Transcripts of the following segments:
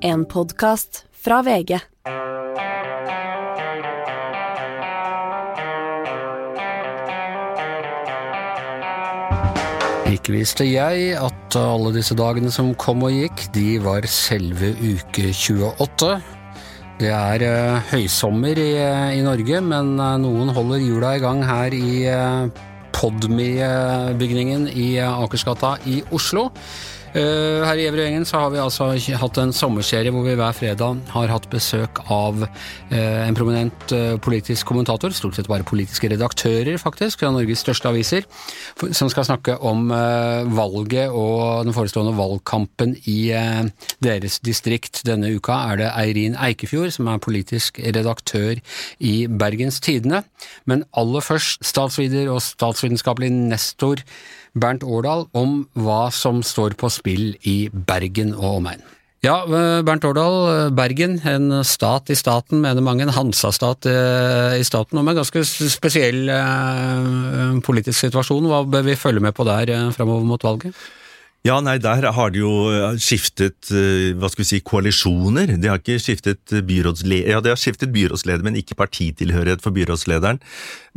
En podkast fra VG. Ikke visste jeg at alle disse dagene som kom og gikk, de var selve uke 28. Det er eh, høysommer i, i Norge, men eh, noen holder hjula i gang her i Podme-bygningen i eh, Akersgata i Oslo. Eh, her i Evrøyengen så har vi altså hatt en sommerserie hvor vi hver fredag har hatt besøk av eh, en prominent eh, politisk kommentator, stort sett bare politiske redaktører faktisk, fra Norges største aviser, som skal snakke om valget og den forestående valgkampen i deres distrikt. Denne uka er det Eirin Eikefjord som er politisk redaktør i Bergens Tidende. Men aller først statsviter og statsvitenskapelig nestor Bernt Årdal om hva som står på spill i Bergen og omegn. Ja, eh, Bernt Årdal, eh, Bergen, en stat i staten, mener mange, en Hansa-stat eh, i staten, og med en ganske spesiell politisk situasjon. Hva bør vi følge med på der framover mot valget? Ja, nei, der har det jo skiftet hva skal vi si, koalisjoner. De har ikke skiftet byrådsleder, ja, de har skiftet byrådsleder, men ikke partitilhørighet for byrådslederen.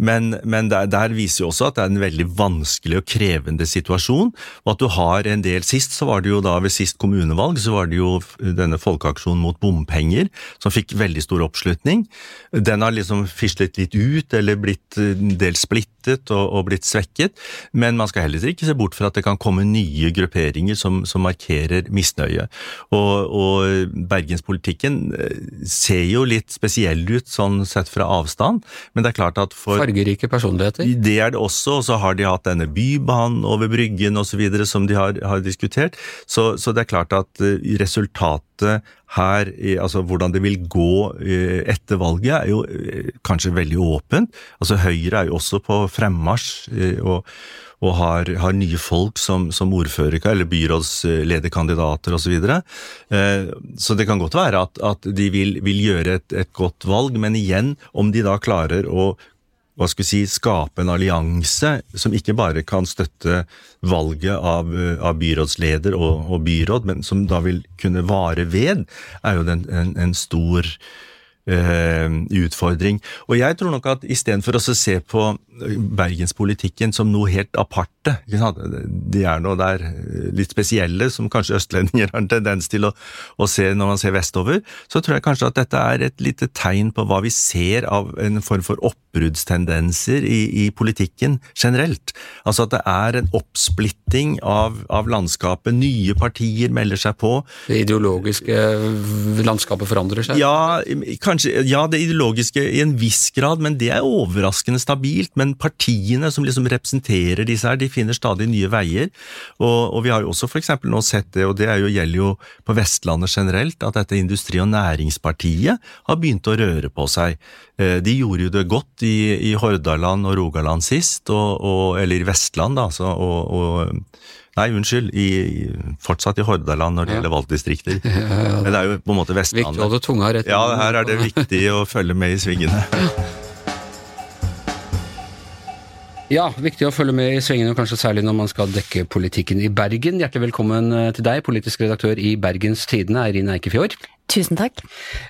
Men, men der, der viser jo også at det er en veldig vanskelig og krevende situasjon, og at du har en del Sist så var det jo da ved sist kommunevalg så var det jo denne folkeaksjonen mot bompenger som fikk veldig stor oppslutning. Den har liksom fislet litt ut, eller blitt eh, en del splittet og, og blitt svekket, men man skal heller ikke se bort fra at det kan komme nye grupperinger som, som markerer misnøye. Og, og bergenspolitikken eh, ser jo litt spesiell ut sånn sett fra avstand, men det er klart at for Fargerike personligheter? det er det også, og så har de hatt denne bybanen over Bryggen osv. som de har, har diskutert. Så, så det er klart at eh, resultatet her, altså hvordan det vil gå eh, etter valget, er jo eh, kanskje veldig åpent. Altså Høyre er jo også på fremmarsj og, og har, har nye folk som, som ordfører eller byrådslederkandidater osv. Så, videre. Så det kan godt være at, at de vil, vil gjøre et, et godt valg, men igjen, om de da klarer å hva skal vi si, skape en allianse som ikke bare kan støtte valget av, eh, av byrådsleder og, og byråd, men som da vil kunne vare ved, er jo den, en, en stor eh, utfordring. Og jeg tror nok at istedenfor å se på eh, bergenspolitikken som noe helt aparte, de er nå der eh, litt spesielle, som kanskje østlendinger har en tendens til å, å se når man ser vestover, så tror jeg kanskje at dette er et lite tegn på hva vi ser av en form for oppbruddstendenser i, i politikken generelt. Altså at det er en oppsplitting av, av landskapet, nye partier melder seg på, Det ideologiske landskapet forandrer seg? ja, kanskje, ja, det ideologiske i en viss grad, men det er overraskende stabilt. Men partiene som liksom representerer disse her, de finner stadig nye veier. Og, og vi har jo også eksempel nå sett det, og det er jo, gjelder jo på Vestlandet generelt, at dette Industri- og Næringspartiet har begynt å røre på seg. Eh, De gjorde jo det godt i, i Hordaland og Rogaland sist, og, og, eller i Vestland, da, så, og, og Nei, unnskyld, i, fortsatt i Hordaland når det Ja. gjelder valgdistrikter. Men det er jo på en måte Viktig å holde tunga rett Ja, her er det viktig å følge med i svingene. Ja, viktig å følge med i svingene, og kanskje særlig når man skal dekke politikken i Bergen. Hjertelig velkommen eh, til deg, politisk redaktør i Bergens Tidende, Eirin Eikefjord. Tusen takk.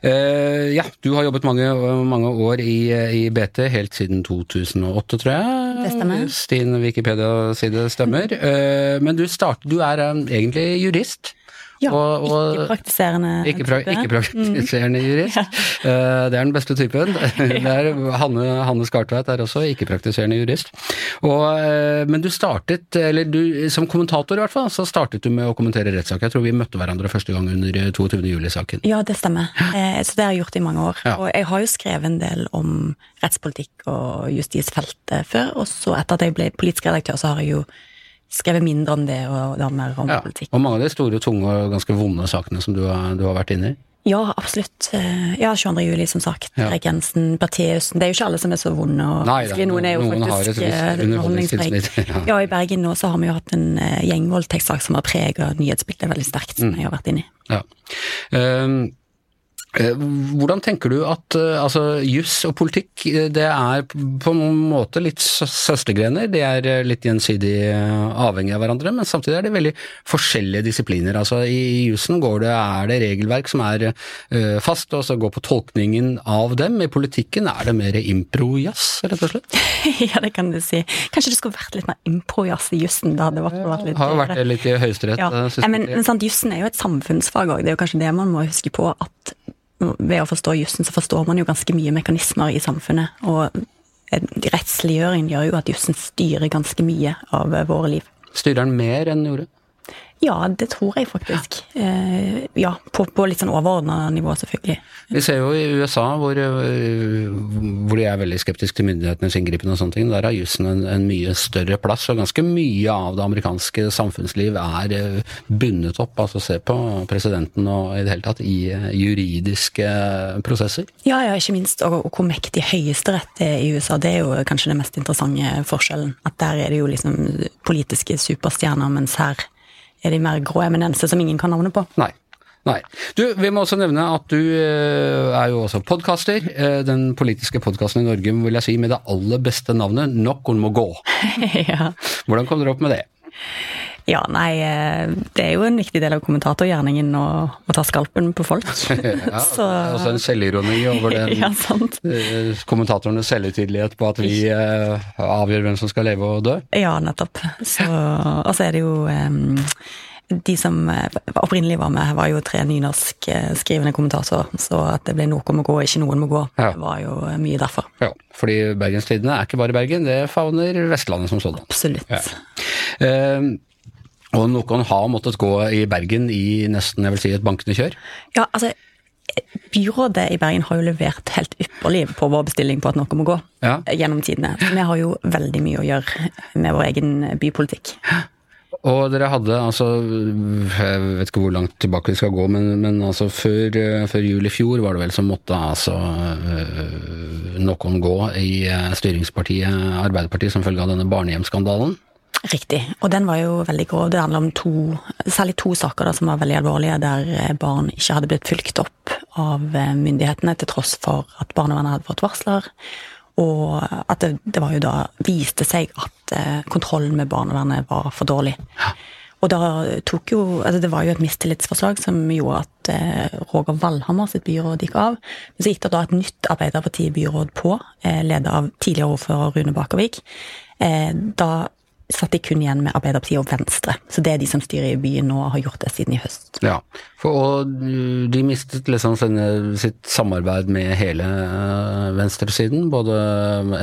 Uh, ja, du har jobbet mange, mange år i, i BT, helt siden 2008, tror jeg. Det stemmer. Hvis din Wikipedia-side stemmer. Uh, men du, start, du er um, egentlig jurist. Ja, Og- og- ikke praktiserende Ikke, pra type. ikke praktiserende jurist. Eh, det er den beste typen. Det er Hanne, Hanne Skartveit er også ikke-praktiserende jurist. Og, eh, men du startet, eller du, som kommentator i hvert fall, så startet du med å kommentere rettssak. Jeg tror vi møtte hverandre første gang under eh, 22. juli-saken. Ja, det stemmer. Eh, så det har jeg gjort i mange år. Ja. Og jeg har jo skrevet en del om rettspolitikk og justisfeltet før, og så etter at jeg ble politisk redaktør, så har jeg jo skrevet mindre om det, og da mer om Ja. politikk. Og mange av de store, tunge og ganske vonde sakene som du har, du har vært inne i. Ja, absolutt. Eh, Ja, 22. juli, som sagt. Ja. Erik Jensen, Bertheussen. Det er jo ikke alle som er så vonde. Og Nei da, noen er jo noen har faktisk eh, underholdningspreg. ja. Ja, i Bergen nå så har vi jo hatt en eh, gjengvoldtektssak som har preget nyhetsbildet veldig sterkt, Mm. som jeg har vært inne i. Ja. Eh, hvordan tenker du at eh, altså, juss og politikk eh, det er på en måte litt søstergrener? De er litt gjensidig avhengige av hverandre, men samtidig er de veldig forskjellige disipliner. Altså, I jussen er det regelverk som er uh, fast, og så går på tolkningen av dem. I politikken er det mer impro-jazz, rett og slett? ja, det kan du si. Kanskje det skulle vært litt mer impro-jazz i jussen? Det hadde vært litt Har vært litt i Høyesterett. Ja. men, men sant, jussen er jo et samfunnsfag òg. Det er jo kanskje det man må huske på. at ved å forstå jussen, så forstår man jo ganske mye mekanismer i samfunnet. Og rettsliggjøring gjør jo at jussen styrer ganske mye av våre liv. Styrer den mer enn den gjorde? Ja, det tror jeg faktisk. Eh, ja, på, på litt sånn overordna nivå, selvfølgelig. Vi ser jo i USA hvor, eh, hvor de er veldig skeptiske til myndighetenes inngripen og sånne ting. Der har jussen en, en, mye større plass, og ganske mye av det amerikanske samfunnsliv er eh, bundet opp. Altså se på presidenten og i det hele tatt i juridiske prosesser. Ja, ja, ikke minst. Og, og hvor mektig Høyesterett er i USA. Det er jo kanskje den mest interessante forskjellen. At der er det jo liksom politiske superstjerner, mens her er de mer grå eminenser som ingen kan navnet på. Nei. Nei. Du, vi må også nevne at du eh, er jo også podkaster. Eh, den politiske podkasten i Norge vil jeg si med det aller beste navnet 'Noen må gå'. ja. Hvordan kom dere opp med det? Ja, nei, eh, det er jo en viktig del av kommentatorgjerningen å, å ta skalpen på folk. ja, Så... Også en selvironi over den ja, kommentatorenes selvhøytidelighet på at vi avgjør hvem som skal leve og dø. Ja, nettopp. Og så er det jo um, de som eh, opprinnelig var med, var jo tre nynorskskrivende kommentatorer. Så at det ble 'noe må gå, ikke noen må gå', ja. var jo eh, mye derfor. Ja, fordi Bergenstidene er ikke bare Bergen, det favner Vestlandet som sådan. Absolutt. Ja. Uh, og noen har måttet gå i Bergen i nesten jeg vil si, et bankende kjør? Ja, altså Byrådet i Bergen har jo levert helt ypperlig på vår bestilling på at noe må gå ja. gjennom tidene. Vi har jo veldig mye å gjøre med vår egen bypolitikk. Og dere hadde altså Jeg vet ikke hvor langt tilbake vi skal gå, men, men altså før, før, jul i fjor var det vel som måtte altså øh, noen gå i øh, styringspartiet Arbeiderpartiet som følge av denne barnehjemsskandalen? Riktig, og den var jo veldig grov. Det handler om to, særlig to saker da, som var veldig alvorlige, der øh, barn ikke hadde blitt fulgt opp av myndighetene til tross for at barnevernet hadde fått varsler. Og at det, det, var jo da viste seg at eh, kontrollen med barnevernet var for dårlig. Og da tok jo altså Det var jo et mistillitsforslag som gjorde at eh, Roger Valhammer sitt byråd gikk av. Men så gikk det da et nytt Arbeiderparti-byråd på, eh, ledet av tidligere ordfører Rune Bakervik. Eh, da satt de kun igjen med Arbeiderpartiet og Venstre. Så det er de som styrer i byen nå, og har gjort det siden i høst. Ja, for, og de mistet liksom sitt samarbeid med hele eh, venstresiden? Både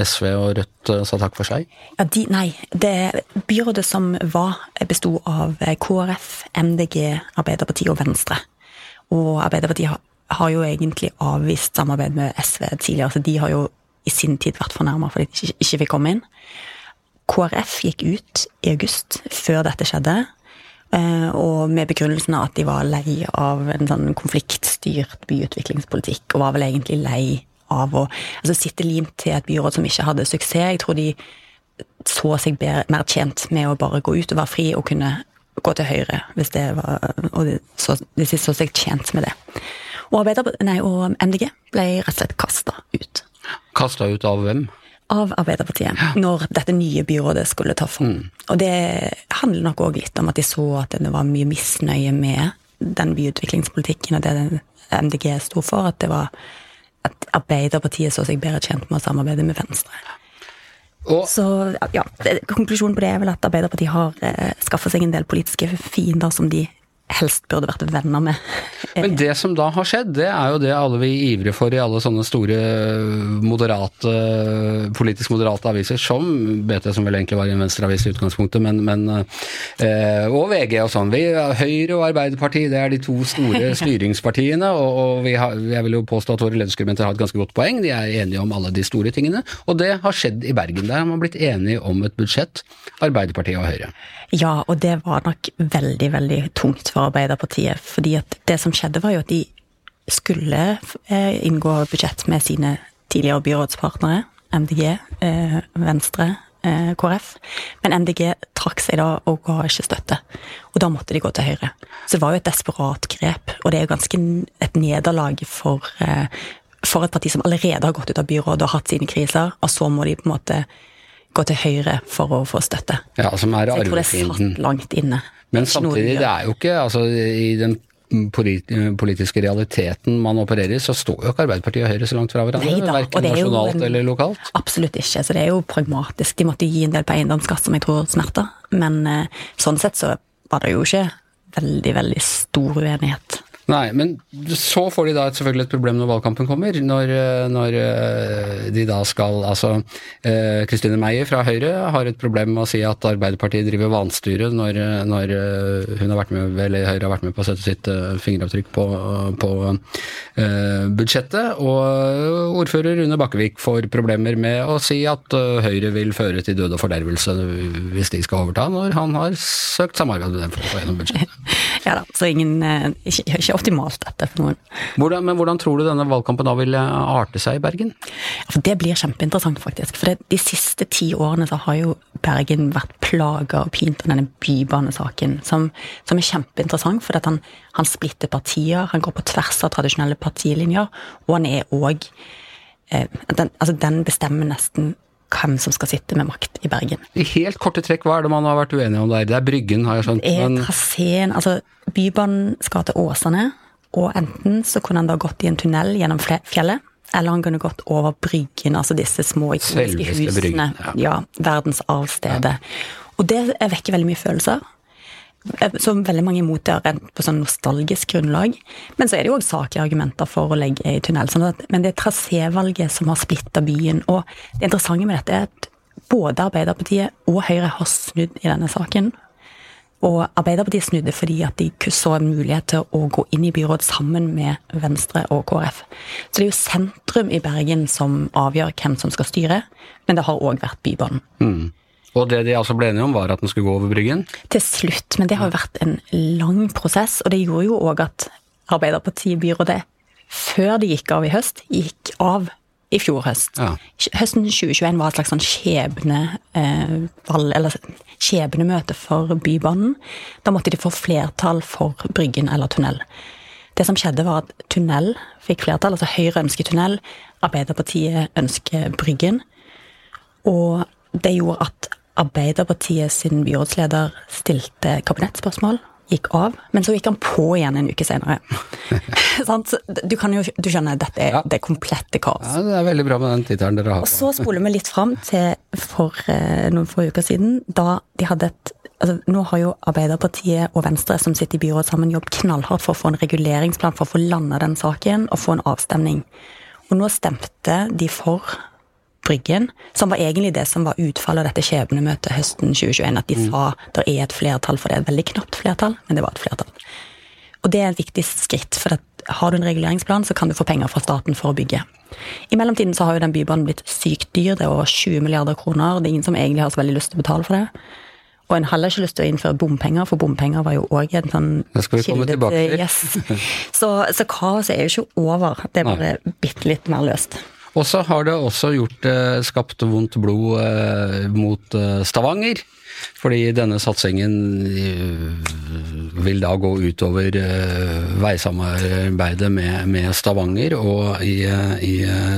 SV og Rødt eh, sa takk for seg? Ja, de, nei. Det byrådet som var, besto av eh, KrF, MDG, Arbeiderpartiet og Venstre. Og Arbeiderpartiet har, har jo egentlig avvist samarbeid med SV tidligere, så de har jo i sin tid vært fornærma fordi de ikke, ikke fikk komme inn. KrF gikk ut i august, før dette skjedde, eh, og med begrunnelsen av at de var lei av en sånn konfliktstyrt byutviklingspolitikk, og var vel egentlig lei av å altså, sitte limt til et byråd som ikke hadde suksess. Jeg tror de så seg bedre, mer tjent med å bare gå ut og være fri og kunne gå til høyre, hvis det var Og de så, de så seg tjent med det. Og, nei, og MDG ble rett og slett kasta ut. Kasta ut av hvem? Av Arbeiderpartiet ja. når dette nye byrådet skulle ta form. Mm. Og det handler nok òg litt om at de så at det var mye misnøye med den byutviklingspolitikken og det MDG sto for. At det var at Arbeiderpartiet så seg bedre tjent med å samarbeide med Venstre. Og, så ja, Konklusjonen på det er vel at Arbeiderpartiet har eh, skaffa seg en del politiske fiender som de helst burde vært venner med. Men det som da har skjedd, det er jo det alle vi ivrer for i alle sånne store moderate, politisk moderate aviser, som BT, som vel egentlig var en venstreavis i utgangspunktet, men, men eh, og VG og sånn. Vi, Høyre og Arbeiderpartiet, det er de to store styringspartiene, og, og har, jeg vil jo påstå at våre lederskribenter har et ganske godt poeng. De er enige om alle de store tingene, og det har skjedd i Bergen. Der har man blitt enige om et budsjett, Arbeiderpartiet og Høyre. Ja, og det var nok veldig, veldig tungt for Arbeiderpartiet. fordi at det som skjedde, var jo at de skulle eh, inngå budsjett med sine tidligere byrådspartnere. MDG, eh, Venstre eh, KrF. Men MDG trakk seg da og ga ikke støtte. Og da måtte de gå til Høyre. Så det var jo et desperat grep, og det er jo ganske et nederlag for, for et parti som allerede har gått ut av byrådet og hatt sine kriser, og så må de på en måte gå til Høyre for å få støtte. Ja, som er Så jeg tror det arvefienden. satt langt inne. Men samtidig, det er jo ikke altså, I den politiske realiteten man opererer i, så står jo ikke Arbeiderpartiet og Høyre så langt fra hverandre. Neida, Verken er nasjonalt en- eller lokalt. Absolutt ikke, så det er jo pragmatisk. De måtte gi en del på eiendomsskatt, som jeg tror smerter. Men eh, sånn sett så var det jo ikke veldig, veldig stor uenighet. Nei, men så får de da selvfølgelig et problem når valgkampen kommer. Når, eh, når eh, de da skal Altså, eh, Kristine Meyer fra Høyre har et problem med å si at Arbeiderpartiet driver vanstyre når, eh, når eh, hun har vært med, eller Høyre har vært med på å sette sitt eh, fingeravtrykk på, på eh, budsjettet. Og ordfører Rune Bakkevik får problemer med å si at eh, Høyre vil føre til død og fordervelse hvis de skal overta, når han har søkt samarbeid med dem for å få gjennom budsjettet. Ja da, så ingen eh, ikke optimalt dette for noen. Hvordan, men hvordan tror du denne valgkampen da vil eh, arte seg i Bergen? Ja, det blir kjempeinteressant, faktisk. For det, de siste ti årene så har jo Bergen vært plaga og pint av denne bybanesaken, som, som er kjempeinteressant. For at han, han splitter partier, han går på tvers av tradisjonelle partilinjer, og han er òg eh, den, altså den bestemmer nesten hvem som skal sitte med makt i Bergen. I helt korte trekk, hva er det man har vært uenige om der? Det er Bryggen, har jeg skjønt. Det er traseen Altså, Bybanen skal til Åsane, og enten så kunne han da gått i en tunnel gjennom fjellet, eller han kunne gått over Bryggen, altså disse små ikoniske husene. Bryggen, ja. ja. verdensarvstedet. Og det vekker veldig mye følelser. Som veldig mange imot det rent på sånn nostalgisk grunnlag. Men så er det jo òg saklige argumenter for å legge i tunnel. Sånn at, men det er trasévalget som har splitta byen. Og det interessante med dette er at både Arbeiderpartiet og Høyre har snudd i denne saken. Og Arbeiderpartiet snudde fordi at de så en mulighet til å gå inn i byråd sammen med Venstre og KrF. Så det er jo sentrum i Bergen som avgjør hvem som skal styre, men det har òg vært Bybanen. Og det de altså ble enige om, var at den skulle gå over Bryggen? Til slutt, men det har jo vært en lang prosess, og det gjorde jo òg at Arbeiderpartiet-byrådet før de gikk av i høst, gikk av i fjor høst. Ja. Høsten 2021 var et slags sånn skjebne, eh, eller skjebnemøte for Bybanen. Da måtte de få flertall for Bryggen eller tunnel. Det som skjedde var at tunnel fikk flertall, altså Høyre ønsker tunnel, Arbeiderpartiet ønsker Bryggen. Og det gjorde at Arbeiderpartiet sin byrådsleder stilte kabinettspørsmål, gikk av, men så gikk han på igjen en uke senere. Sant? Du kan jo du skjønner, dette er Ja. det komplette kaos. Ja, Det er veldig bra med den tittelen dere har. Og så spoler vi litt fram til for eh, noen få uker siden, da de hadde et altså Nå har jo Arbeiderpartiet og Venstre som sitter i byrådet sammen, jobbet knallhardt for å få en reguleringsplan for å få landa den saken og få en avstemning. Og nå stemte de for Bryggen, som var egentlig det som var utfallet av dette skjebnemøtet høsten 2021. At de sa det er et flertall for det. Et veldig knapt flertall, men det var et flertall. Og det er et viktig skritt, for at har du en reguleringsplan, så kan du få penger fra staten for å bygge. I mellomtiden så har jo den bybanen blitt sykt dyr, det er over 20 milliarder kroner. Det er ingen som egentlig har så veldig lyst til å betale for det. Og en heller ikke lyst til å innføre bompenger, for bompenger var jo òg en sånn kilde til. Yes. Så, så kaoset er jo ikke over, det er bare bitte litt mer løst. Og så har det også gjort eh, skapt vondt blod eh, mot eh, Stavanger. Fordi denne satsingen eh, vil da gå utover eh, veisamarbeidet med, med Stavanger. Og i, eh, i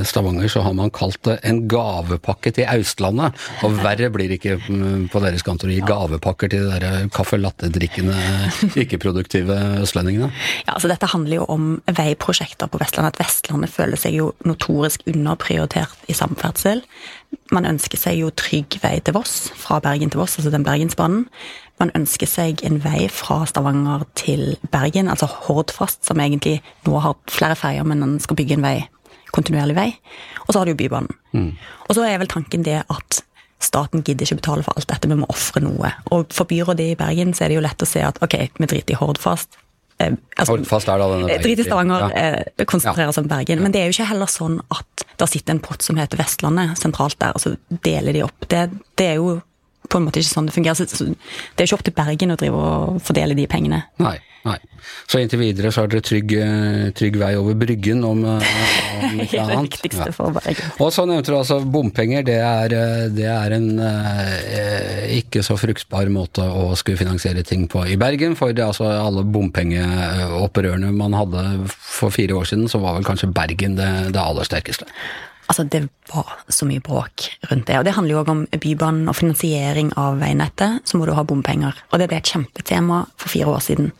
Stavanger så har man kalt det en gavepakke til Austlandet. Og verre blir det ikke mm, på deres kant å gi gavepakker til de der caffè latte-drikkende, ikke-produktive østlendingene. Ja, altså Dette handler jo om veiprosjekter på Vestlandet. At Vestlandet føler seg jo notorisk underprioritert i samferdsel. Man ønsker seg jo trygg vei til Voss, fra Bergen til Voss, altså den Bergensbanen. Man ønsker seg en vei fra Stavanger til Bergen, altså Hordfast, som egentlig nå har flere ferger, men den skal bygge en vei, kontinuerlig vei. Og så har du jo Bybanen. Og så er vel tanken det at staten gidder ikke betale for alt dette, vi må ofre noe. Og for byrådet i Bergen så er det jo lett å se at ok, vi driter i Hordfast. Eh, altså, Hordfast er da denne Eh, Drit i Stavanger, Ja. eh, konsentrerer seg om Bergen. Men det er jo ikke heller sånn at det sitter en pott som heter Vestlandet sentralt der, og så deler de opp. Det, det er jo på en måte ikke sånn det fungerer. Så, det er ikke opp til Bergen å drive og fordele de pengene. Nei. nei. Så inntil videre så har dere trygg, eh, trygg vei over Bryggen, om, eh, om ikke Det er det annet. viktigste Ja. for Bergen. Og så nevnte du altså bompenger. Det er, eh, det er en eh, ikke så fruktbar måte å skulle finansiere ting på i Bergen. For det, er altså, alle bompengeopprørene man hadde for fire år siden, så var vel kanskje Bergen det, det aller sterkeste. Altså, det var så mye bråk rundt det. Og det handler jo også om Bybanen og finansiering av veinettet. Så må du ha bompenger. Og det ble et kjempetema for fire år siden.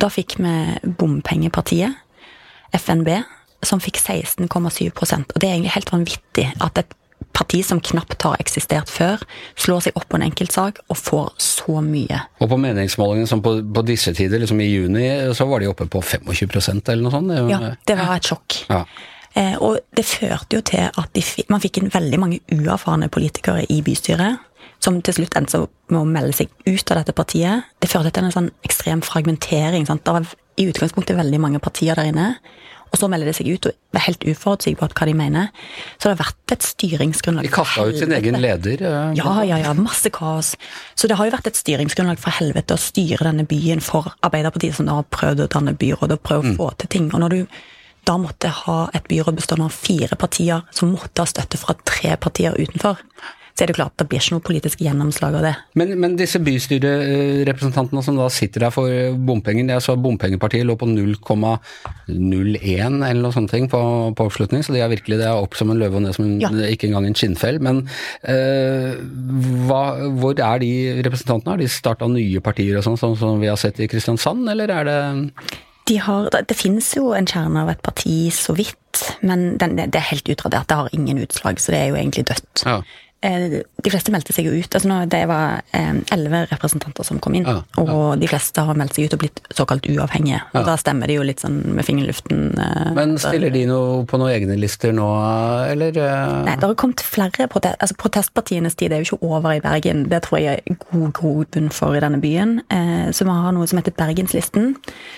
Da fikk vi Bompengepartiet, FNB, som fikk 16,7% Og det er egentlig helt vanvittig at et parti som knapt har eksistert før, slår seg opp på en enkeltsak og får så mye. Og på meningsmålingene som på, på disse tider, liksom i juni, så var de oppe på 25% eller noe sånt. Ja, det var et sjokk. Ja. Eh, og det førte jo til at de, man fikk inn veldig mange uerfarne politikere i bystyret, som til slutt endte med å melde seg ut av dette partiet. Det førte til en sånn ekstrem fragmentering. Sant? Det var i utgangspunktet veldig mange partier der inne. Og så melder de seg ut, og er helt uforutsigbart hva de mener. Så det har vært et styringsgrunnlag. De kasta ut sin egen leder. eh, Ja, ja, ja. Masse kaos. Så det har jo vært et styringsgrunnlag for helvete å styre denne byen for Arbeiderpartiet, som da har prøvd å danne byråd og prøve å få til ting. Og når du da måtte ha et byråd bestående av fire partier, som måtte ha støtte fra tre partier utenfor, så er det klart det blir ikke noe politisk gjennomslag av det. Men, men disse bystyrerepresentantene som da sitter der for bompenger, jeg så Bompengepartiet lå på 0,01 eller noe sånt på, på oppslutning, så de er virkelig det er opp som en løve og ned som en, Ja. ikke engang en skinnfell. Men eh, hva, hvor er de representantene? Har de starta nye partier og sånn, sånn som vi har sett i Kristiansand, eller er det De har, det, finnes jo en kjerne av et parti så vidt, men den, det er helt utradert. Det har ingen utslag, så det er jo egentlig dødt. Ja. Eh, De fleste meldte seg jo ut. altså Det var elleve representanter som kom inn. Ja, ja. Og de fleste har meldt seg ut og blitt såkalt uavhengige. Og Ja. da stemmer de jo litt sånn med fingeren i luften. eh, Men stiller de noe på noen egne lister nå, eller? eh? Nei, det har kommet flere protest, altså Protestpartienes tid er jo ikke over i Bergen. Det tror jeg er god grobunn for i denne byen. Eh, så vi har noe som heter Bergenslisten,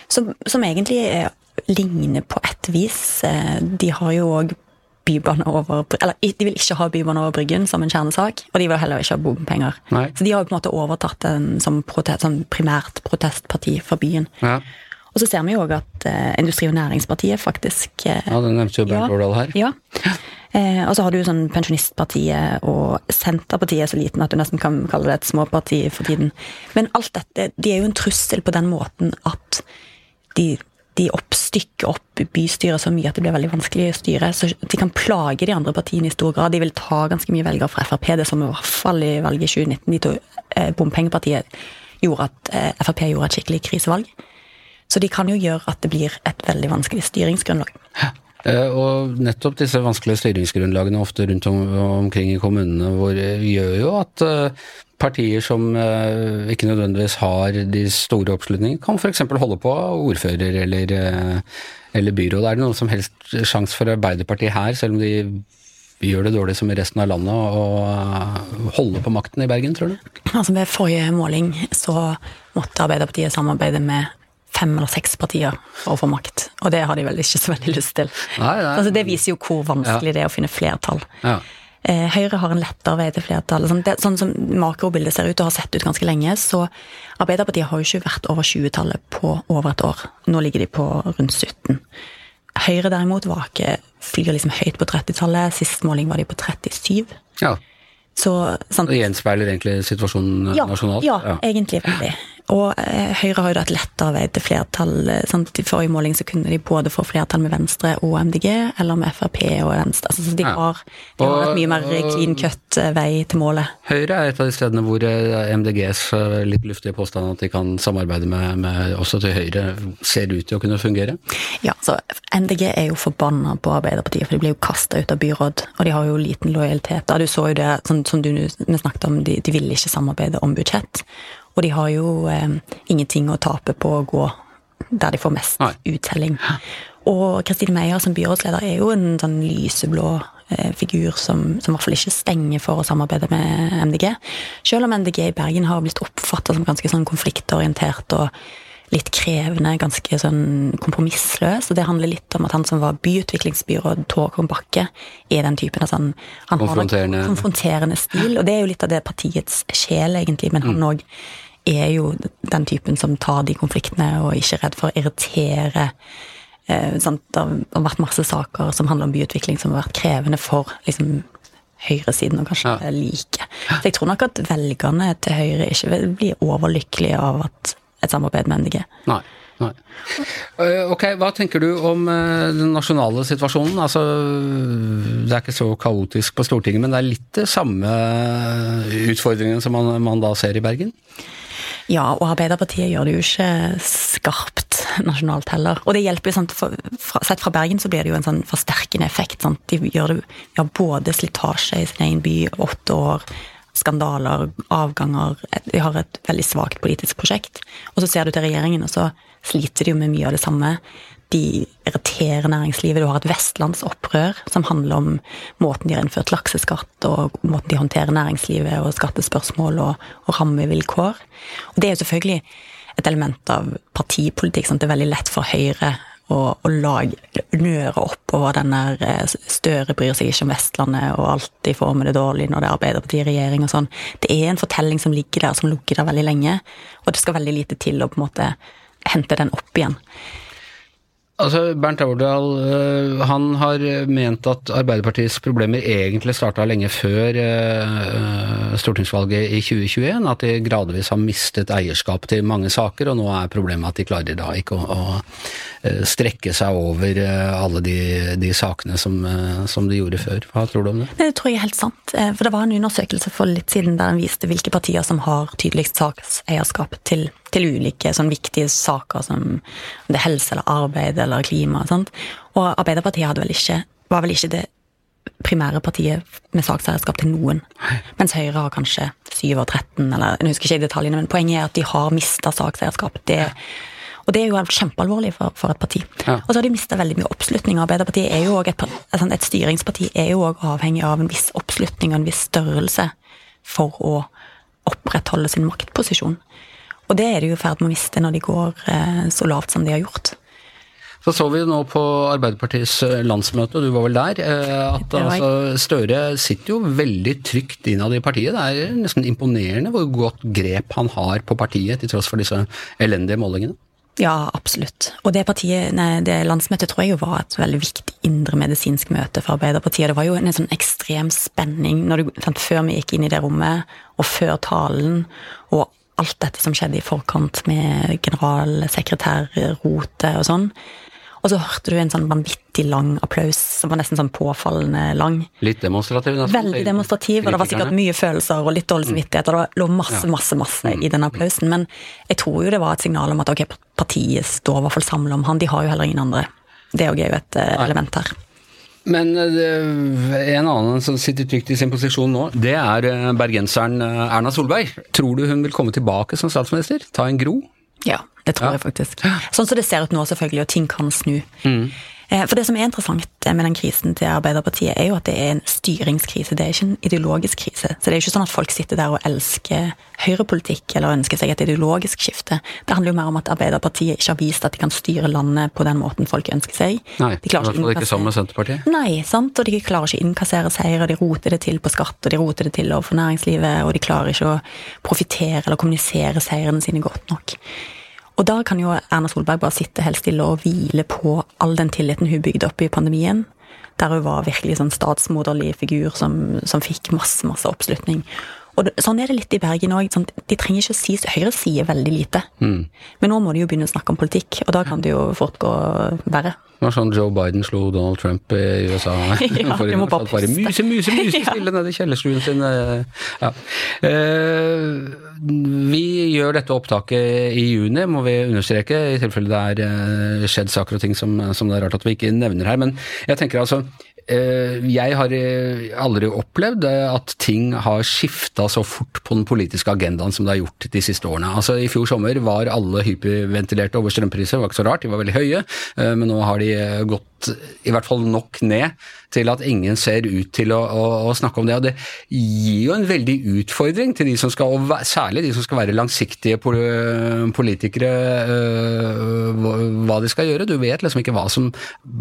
som, som egentlig er, ligner på et vis. Eh, de har jo òg bybane over Eller de vil ikke ha bybane over Bryggen som en kjernesak, og de vil heller ikke ha bompenger. Nei. Så de har jo på en måte overtatt den som protest, sånn primært protestparti for byen. Ja. Og så ser vi jo òg at eh, Industri- og Næringspartiet faktisk eh, ja, det nevnte jo Bernt Årdal her. ja. Eh, og så har du sånn Pensjonistpartiet og Senterpartiet er så liten at du nesten kan kalle det et småparti for tiden. Men alt dette, de er jo en trussel på den måten at de, de oppstykker opp bystyret så mye at det blir veldig vanskelig å styre. Så de kan plage de andre partiene i stor grad. De vil ta ganske mye velgere fra Frp, det som i hvert fall i valget i 2019 de to, eh, Bompengepartiet gjorde at eh, Frp gjorde et skikkelig krisevalg. Så de kan jo gjøre at det blir et veldig vanskelig styringsgrunnlag. Eh, Og nettopp disse vanskelige styringsgrunnlagene ofte rundt om, omkring i kommunene hvor eh, gjør jo at partier som eh, ikke nødvendigvis har de store oppslutningene, kan f.eks. holde på ordfører eller, eh, eller byråd. Er det noen som helst sjanse for Arbeiderpartiet her, selv om de gjør det dårlig som i resten av landet, å eh, holde på makten i Bergen, tror du? Altså Ved forrige måling så måtte Arbeiderpartiet samarbeide med fem eller seks partier for å få makt. Og det har de vel ikke så veldig lyst til. Nei, nei. Altså Det viser jo hvor vanskelig det er å finne flertall. Ja. Eh, Høyre har en lettere vei til flertall. Sånn, det, sånn som makrobildet ser ut og har sett ut ganske lenge, så Arbeiderpartiet har jo ikke vært over 20-tallet på over et år. Nå ligger de på rundt 17. Høyre derimot var ikke, flyr liksom høyt på 30-tallet. Sist måling var de på 37. ja. Så, sant, Det gjenspeiler egentlig situasjonen ja, nasjonalt? Ja, egentlig veldig. Og eh, Høyre har jo da et lettere vei til flertall. eh, Sant? I forrige måling så kunne de både få flertall med Venstre og MDG, eller med Frp og Venstre. Altså, så de har, de har et mye mer clean eh, vei til målet. Høyre er et av de stedene hvor MDGs litt luftige påstand at de kan samarbeide med, med også til Høyre, ser ut til å kunne fungere. Ja, så MDG er jo forbanna på Arbeiderpartiet, for de blir jo kasta ut av byråd. Og de har jo liten lojalitet. Da du så jo det, sånn som du vi snakket om, de, de ville ikke samarbeide om budsjett. Og de har jo eh, ingenting å tape på å gå der de får mest Nei. uttelling. Og Kristine Meyer som byrådsleder er jo en sånn lyseblå eh, figur som, som i hvert fall ikke stenger for å samarbeide med MDG. Selv om MDG i Bergen har blitt oppfatta som ganske sånn konfliktorientert og litt krevende, ganske sånn kompromissløs. Og det handler litt om at han som var byutviklingsbyråd, Torgrim Bakke, er den typen av sånn Han har en konfronterende stil, og det er jo litt av det partiets sjel, egentlig, men han òg er jo den typen som tar de konfliktene og ikke er redd for å irritere. Eh, sant? Det har vært masse saker som handler om byutvikling som har vært krevende for liksom, høyresiden og kanskje Ja. like. Så jeg tror nok at velgerne til Høyre ikke vil bli overlykkelige av at et samarbeid med MDG. Nei. Nei. Eh, Ok, hva tenker du om eh, den nasjonale situasjonen? Altså, det er ikke så kaotisk på Stortinget, men det er litt det samme utfordringene som man, man da ser i Bergen? Ja, og Arbeiderpartiet gjør det jo ikke skarpt nasjonalt heller. Og det hjelper jo Sett fra Bergen så blir det jo en sånn forsterkende effekt. Sant? De gjør det, ja, både slitasje i sin egen by, åtte år, skandaler, avganger De har et veldig svakt politisk prosjekt. Og så ser du til regjeringen, og så sliter de jo med mye av det samme. De irriterer næringslivet. Du har et vestlandsopprør som handler om måten de har innført lakseskatt, og måten de håndterer næringslivet og skattespørsmål og, og rammevilkår. Og det er jo selvfølgelig et element av partipolitikk. Sant? Det er veldig lett for Høyre å, å lage, nøre oppover den der eh, Støre bryr seg ikke om Vestlandet, og alt de får med det dårlig når det er Arbeiderpartiet i regjering og sånn. Det er en fortelling som ligger der, som ligger der veldig lenge, og det skal veldig lite til å på en måte hente den opp igjen. Altså, Bernt Aurdal øh, han har ment at Arbeiderpartiets problemer egentlig starta lenge før øh, stortingsvalget i 2021. At de gradvis har mistet eierskap til mange saker, og nå er problemet at de klarer da ikke å, å øh, strekke seg over alle de, de sakene som, som de gjorde før. Hva tror du om det? Det tror jeg er helt sant. Eh, For det var en undersøkelse for litt siden der den viste hvilke partier som har tydeligst sakseierskap til, til ulike sånn viktige saker som om det er helse eller arbeid eller klima. Sant? Og Arbeiderpartiet hadde vel ikke, var vel ikke det primære partiet med sakseierskap til noen. Mens Høyre har kanskje 7 og 13, eller jeg husker ikke detaljene, men poenget er at de har mista sakseierskap. Det, og det er jo kjempealvorlig for, for et parti. Ja. Og så har de mista veldig mye oppslutning. Arbeiderpartiet er jo også et, et styringsparti er jo òg avhengig av en viss oppslutning og en viss størrelse for å opprettholde sin maktposisjon. Og det er de i ferd med å miste når de går eh, så lavt som de har gjort. Så så vi jo nå på Arbeiderpartiets øh, landsmøte, og du var vel der, øh, at altså, Støre sitter jo veldig trygt innad i partiet. Det er nesten imponerende hvor godt grep han har på partiet, til tross for disse elendige målingene. Ja, absolutt. Og det partiet, nei, det landsmøtet tror jeg jo var et veldig viktig indremedisinsk møte for Arbeiderpartiet. Det var jo en sånn ekstrem spenning når du, før vi gikk inn i det rommet, og før talen, og alt dette som skjedde i forkant med generalsekretærrotet og sånn. Og så hørte du en sånn vanvittig lang applaus, som var nesten sånn påfallende lang. Litt demonstrativ. nesten. Veldig demonstrativ, og det var sikkert mye følelser og litt dårlig samvittighet. og Det lå masse, masse, masse i den applausen. Men jeg tror jo det var et signal om at ok, partiet står i hvert fall samla om han. De har jo heller ingen andre. Det òg er jo et eh, element her. Men øh, en annen som sitter trygt i sin posisjon nå, det er øh, bergenseren øh, Erna Solberg. Tror du hun vil komme tilbake som statsminister? Ta en gro? Ja, det tror Ja. jeg faktisk. Sånn som det ser ut nå, selvfølgelig, og ting kan snu. Eh, For det som er interessant med den krisen til Arbeiderpartiet, er jo at det er en styringskrise, det er ikke en ideologisk krise. Så det er jo ikke sånn at folk sitter der og elsker høyrepolitikk eller ønsker seg et ideologisk skifte. Det handler jo mer om at Arbeiderpartiet ikke har vist at de kan styre landet på den måten folk ønsker seg. Nei, i hvert fall ikke sammen med Senterpartiet. Nei, sant, og de klarer ikke å innkassere seier, og de roter det til på skatt, og de roter det til overfor næringslivet, og de klarer ikke å profitere eller kommunisere seirene sine godt nok. Og da kan jo Erna Solberg bare sitte helt stille og hvile på all den tilliten hun bygde opp i pandemien, der hun var virkelig sånn statsmoderlig figur som, som fikk masse, masse oppslutning. Og sånn er det litt i Bergen òg. Sånn, de trenger ikke å si Høyre sier veldig lite. Men nå må de jo begynne å snakke om politikk, og da kan det jo fort gå verre. Det var sånn Joe Biden slo Donald Trump i USA. Ja, For de må bare bare muse, muse, muse, muse Ja. stille nede i kjellerstuen sin. eh, Ja. Eh, vi gjør dette opptaket i juni, må vi understreke, i tilfelle det er eh, skjedd saker og ting som, som det er rart at vi ikke nevner her. Men jeg tenker altså eh, jeg har eh, aldri opplevd eh, at ting har skifta så fort på den politiske agendaen som det har gjort de siste årene. Altså I fjor sommer var alle hyperventilerte over strømpriser, det var ikke så rart, de var veldig høye, eh, men nå har de eh, gått i hvert fall nok ned til at ingen ser ut til å, å, å snakke om det. Og det gir jo en veldig utfordring til de som skal, særlig de som skal være langsiktige politikere, øh, hva de skal gjøre. Du vet liksom ikke hva som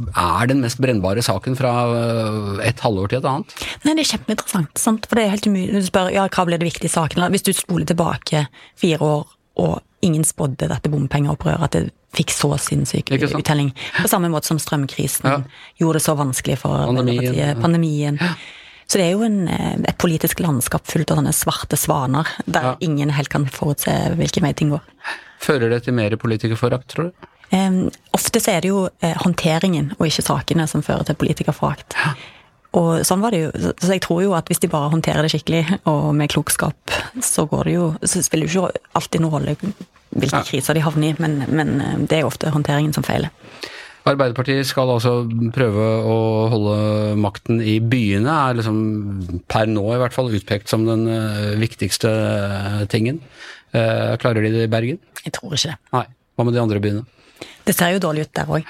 er den mest brennbare saken fra øh, et halvår til et annet. Nei, det er kjempeinteressant, sant? for det er helt umulig. Du spør ja, hva ble det viktige saken? Hvis du spoler tilbake fire år og ingen spådde dette bompengeopprøret, at det fikk så sinnssyk uttelling. På samme måte som strømkrisen ja. gjorde det så vanskelig for Pandemien. Ja. Pandemien. Så det er jo en, eh, et politisk landskap fullt av sånne svarte svaner, der ja. ingen helt kan forutse hvilken vei ting går. Fører det til mer politikerforakt, tror du? Um, ofte så er det jo eh, håndteringen og ikke sakene som fører til politikerforakt. Og sånn var det jo. Så jeg tror jo at hvis de bare håndterer det skikkelig og med klokskap, så går det jo Så spiller det jo ikke alltid noen rolle hvilke ja. kriser de havner i, men, men, eh, det er jo ofte håndteringen som feiler. Arbeiderpartiet skal altså prøve å holde makten i byene, er liksom per nå i hvert fall utpekt som den eh, viktigste eh, tingen. Klarer de det i Bergen? Jeg tror ikke det. Nei. Hva med de andre byene? Det ser jo dårlig ut der òg.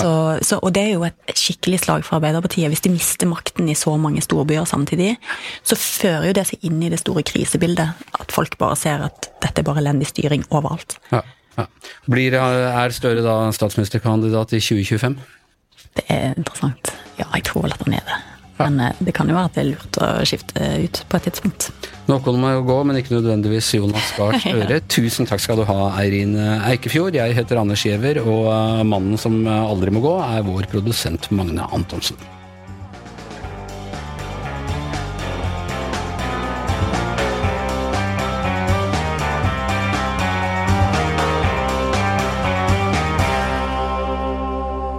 Og det er jo et skikkelig slag for Arbeiderpartiet. Hvis de mister makten i så mange storbyer samtidig, så fører jo det seg inn i det store krisebildet. At folk bare ser at dette er bare elendig styring overalt. Ja, ja. Blir, er Støre da statsministerkandidat i 2025? Det er interessant. Ja, jeg tror vel at han er det. Men eh, det kan jo være at det er lurt å skifte ut på et tidspunkt. Noen må jo gå, men ikke nødvendigvis Jonas Gahr Støre. Tusen takk skal du ha, Eirin Eikefjord. Jeg heter Anders Giæver, og eh, mannen som aldri må gå, er vår produsent Magne Antonsen.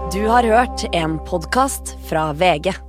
Du har hørt en podkast fra VG.